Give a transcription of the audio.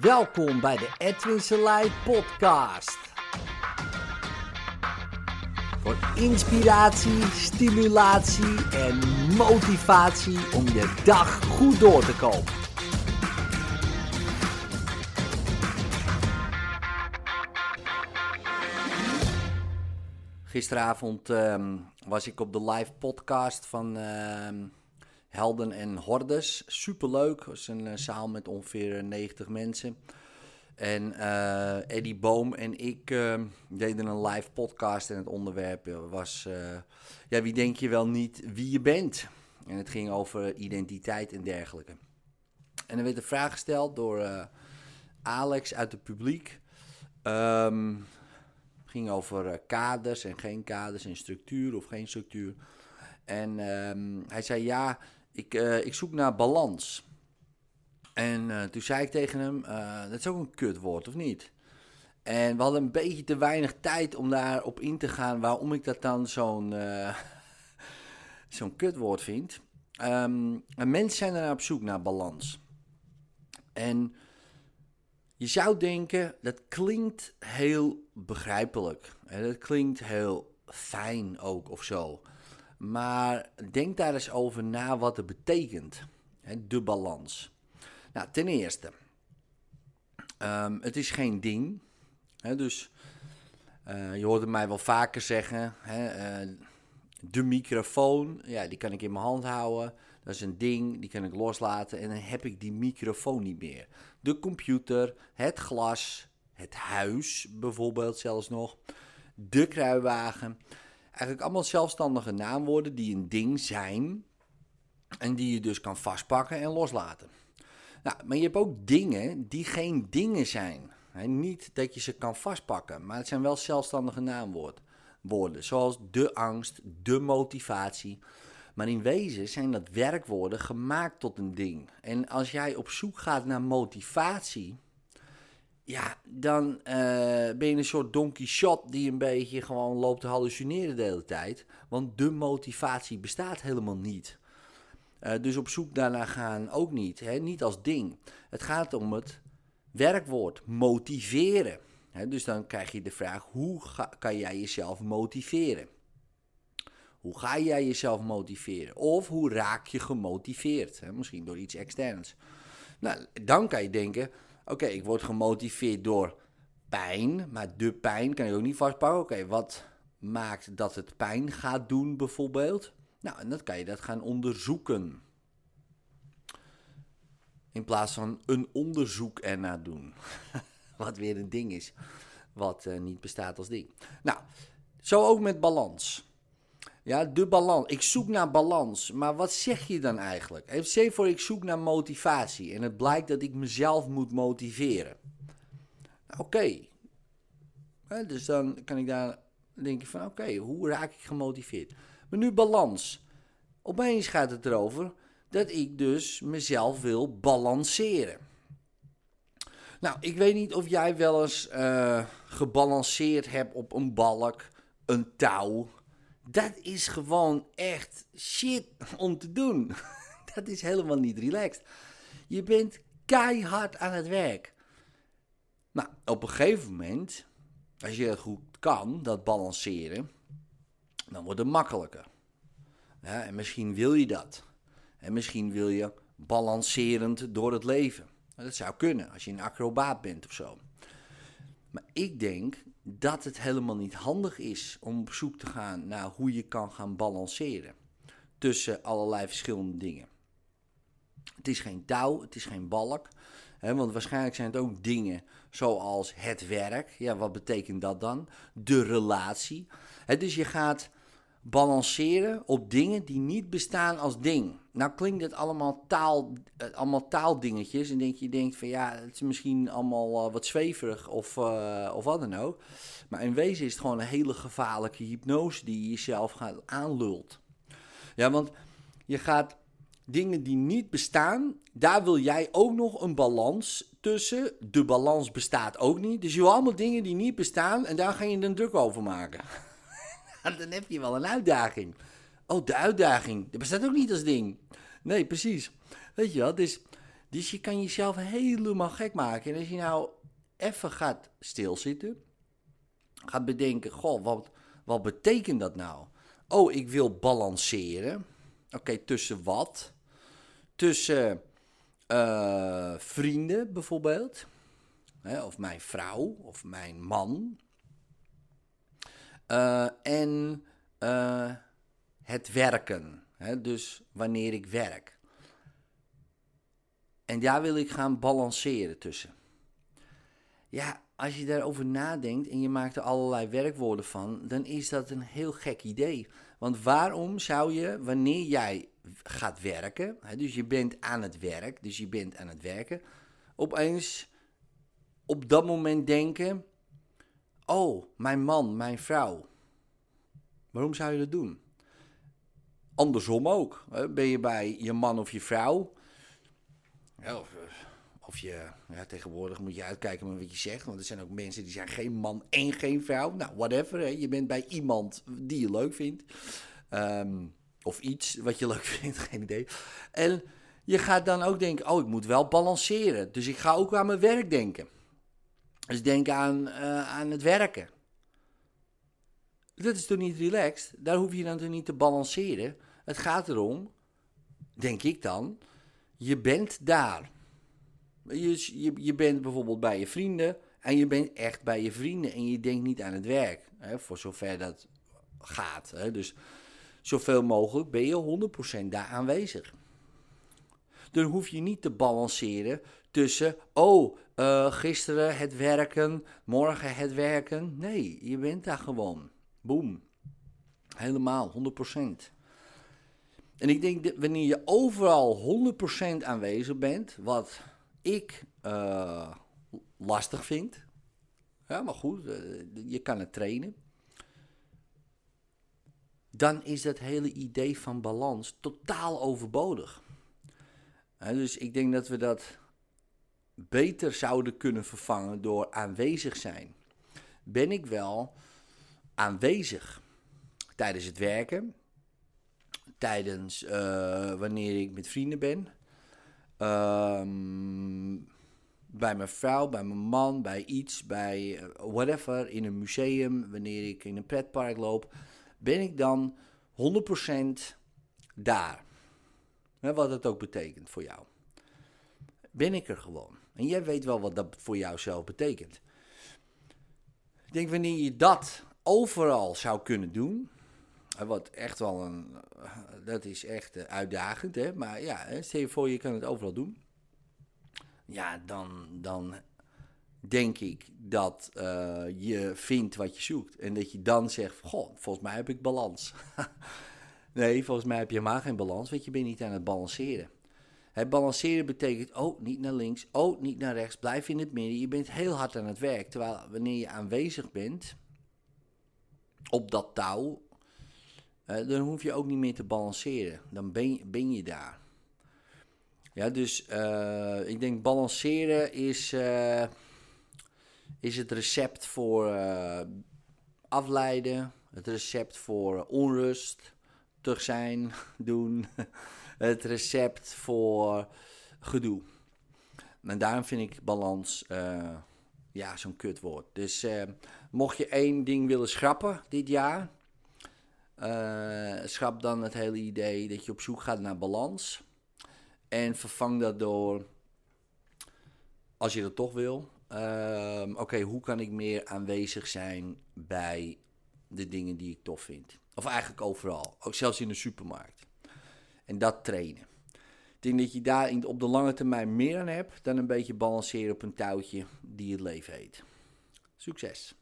Welkom bij de Edwin Selei podcast. Voor inspiratie, stimulatie en motivatie om je dag goed door te komen. Gisteravond ehm, was ik op de live podcast van ehm, Helden en Hordes. Superleuk. Het was een eh, zaal met ongeveer 90 mensen. En eh, Eddie Boom en ik ehm, deden een live podcast en het onderwerp was... eh, ja, wie denk je wel niet wie je bent? En het ging over identiteit en dergelijke. En er werd een vraag gesteld door eh, Alex uit het publiek. Ehm ging over eh, kaders en geen kaders en structuur of geen structuur. En ehm, hij zei ja, ik, eh, ik zoek naar balans. En eh, toen zei ik tegen hem, eh, dat is ook een kutwoord of niet? En we hadden een beetje te weinig tijd om daarop in te gaan waarom ik dat dan zo'n zo'n kutwoord vind. En mensen zijn er op zoek naar balans. En je zou denken, dat klinkt heel begrijpelijk. Hè, Dat klinkt heel fijn ook of zo. Maar denk daar eens over na wat het betekent. De balans. Nou, ten eerste, ehm, het is geen ding. Dus eh, je hoorde mij wel vaker zeggen, eh, de microfoon, ja, die kan ik in mijn hand houden. Dat is een ding, die kan ik loslaten en dan heb ik die microfoon niet meer. De computer, het glas, het huis bijvoorbeeld zelfs nog, de kruiwagen. Eigenlijk allemaal zelfstandige naamwoorden die een ding zijn en die je dus kan vastpakken en loslaten. Nou, maar je hebt ook dingen die geen dingen zijn. Niet dat je ze kan vastpakken, maar het zijn wel zelfstandige naamwoorden. Woorden, zoals de angst, de motivatie. Maar in wezen zijn dat werkwoorden gemaakt tot een ding. En als jij op zoek gaat naar motivatie, ja, dan eh, ben je een soort Don Quixote die een beetje gewoon loopt te hallucineren de hele tijd. Want de motivatie bestaat helemaal niet. Eh, dus op zoek daarna gaan ook niet. Hè? Niet als ding. Het gaat om het werkwoord motiveren. Hè? Dus dan krijg je de vraag: hoe kan jij jezelf motiveren? Hoe ga jij jezelf motiveren? Of hoe raak je gemotiveerd? Hè? Misschien door iets externs. Nou, dan kan je denken: oké, ik word gemotiveerd door pijn, maar de pijn kan je ook niet vastpakken. Oké, wat maakt dat het pijn gaat doen, bijvoorbeeld? Nou, en dan kan je dat gaan onderzoeken. In plaats van een onderzoek ernaar doen. Wat weer een ding is. Wat eh, niet bestaat als ding. Nou, zo ook met balans. Ja, de balans. Ik zoek naar balans. Maar wat zeg je dan eigenlijk? Even voor, ik zoek naar motivatie. En het blijkt dat ik mezelf moet motiveren. Nou, Oké. Dus dan kan ik daar denken van, oké, hoe raak ik gemotiveerd? Maar nu balans. Opeens gaat het erover dat ik dus mezelf wil balanceren. Nou, ik weet niet of jij wel eens eh, gebalanceerd hebt op een balk, een touw. Dat is gewoon echt shit om te doen. Dat is helemaal niet relaxed. Je bent keihard aan het werk. Nou, op een gegeven moment, als je goed kan, dat balanceren, dan wordt het makkelijker. En misschien wil je dat. En misschien wil je balancerend door het leven. Nou, Dat zou kunnen als je een acrobaat bent of zo. Maar ik denk dat het helemaal niet handig is om op zoek te gaan naar hoe je kan gaan balanceren tussen allerlei verschillende dingen. Het is geen touw, het is geen balk. Want waarschijnlijk zijn het ook dingen zoals het werk. Ja, wat betekent dat dan? De relatie. Dus je gaat balanceren op dingen die niet bestaan als ding. Nou klinkt het allemaal, taal, eh, allemaal taaldingetjes. En denk je denkt van ja, het is misschien allemaal eh, wat zweverig of, eh, of wat dan ook. Maar in wezen is het gewoon een hele gevaarlijke hypnose die je jezelf gaat aanlult. Ja, want je gaat dingen die niet bestaan, daar wil jij ook nog een balans tussen. De balans bestaat ook niet. Dus je wil allemaal dingen die niet bestaan en daar ga je een druk over maken. Dan heb je wel een uitdaging. Oh, de uitdaging. Dat bestaat ook niet als ding. Nee, precies. Weet je wel, dus Dus je kan jezelf helemaal gek maken. En als je nou even gaat stilzitten, gaat bedenken: Goh, wat, wat betekent dat nou? Oh, ik wil balanceren. Oké, tussen wat? Tussen uh, vrienden bijvoorbeeld. Hè, of mijn vrouw of mijn man. Uh, en uh, het werken. Hè, dus wanneer ik werk. En daar wil ik gaan balanceren tussen. Ja, als je daarover nadenkt en je maakt er allerlei werkwoorden van, dan is dat een heel gek idee. Want waarom zou je, wanneer jij gaat werken, hè, dus je bent aan het werk, dus je bent aan het werken, opeens op dat moment denken: Oh, mijn man, mijn vrouw. Waarom zou je dat doen? Andersom ook. Ben je bij je man of je vrouw? Of, of, je, ja, tegenwoordig moet je uitkijken met wat je zegt. Want er zijn ook mensen die zijn geen man en geen vrouw. Nou, whatever. Hè? Je bent bij iemand die je leuk vindt. Um, of iets wat je leuk vindt, geen idee. En je gaat dan ook denken, oh, ik moet wel balanceren. Dus ik ga ook aan mijn werk denken. Dus denk aan, uh, aan het werken. Dat is toch niet relaxed? Daar hoef je dan toch niet te balanceren? Het gaat erom, denk ik dan, je bent daar. Je, je, je bent bijvoorbeeld bij je vrienden en je bent echt bij je vrienden en je denkt niet aan het werk. Hè, voor zover dat gaat. Hè. Dus zoveel mogelijk ben je 100% daar aanwezig. Dan hoef je niet te balanceren tussen, oh, uh, gisteren het werken, morgen het werken. Nee, je bent daar gewoon. Boom. Helemaal, 100%. En ik denk dat wanneer je overal 100% aanwezig bent, wat ik uh, lastig vind. Ja, maar goed, uh, je kan het trainen dan is dat hele idee van balans totaal overbodig. dus ik denk dat we dat beter zouden kunnen vervangen door aanwezig zijn. Ben ik wel aanwezig tijdens het werken, tijdens uh, wanneer ik met vrienden ben, um, bij mijn vrouw, bij mijn man, bij iets, bij uh, whatever, in een museum, wanneer ik in een pretpark loop ben ik dan 100% daar. wat het ook betekent voor jou. Ben ik er gewoon. En jij weet wel wat dat voor jou zelf betekent. Ik denk wanneer je dat overal zou kunnen doen. Wat echt wel een. Dat is echt eh, uitdagend, hè? Maar ja, stel je voor, je kan het overal doen. Ja, dan, dan denk ik dat uh, je vindt wat je zoekt. En dat je dan zegt, goh, volgens mij heb ik balans. nee, volgens mij heb je maar geen balans, want je bent niet aan het balanceren. Het balanceren betekent, oh, niet naar links, oh, niet naar rechts, blijf in het midden. Je bent heel hard aan het werk. Terwijl wanneer je aanwezig bent op dat touw, uh, dan hoef je ook niet meer te balanceren. Dan ben je, ben je daar. Ja, dus uh, ik denk balanceren is is het recept voor afleiden, het recept voor onrust, terug zijn, doen, het recept voor gedoe. En daarom vind ik balans ja, zo'n kutwoord. Dus uh, mocht je één ding willen schrappen dit jaar, schrap dan het hele idee dat je op zoek gaat naar balans. En vervang dat door, als je dat toch wil, Ehm, oké, hoe kan ik meer aanwezig zijn bij de dingen die ik tof vind? Of eigenlijk overal, ook zelfs in de supermarkt. En dat trainen. Denk dat je daar op de lange termijn meer aan hebt dan een beetje balanceren op een touwtje die het leven heet. Succes!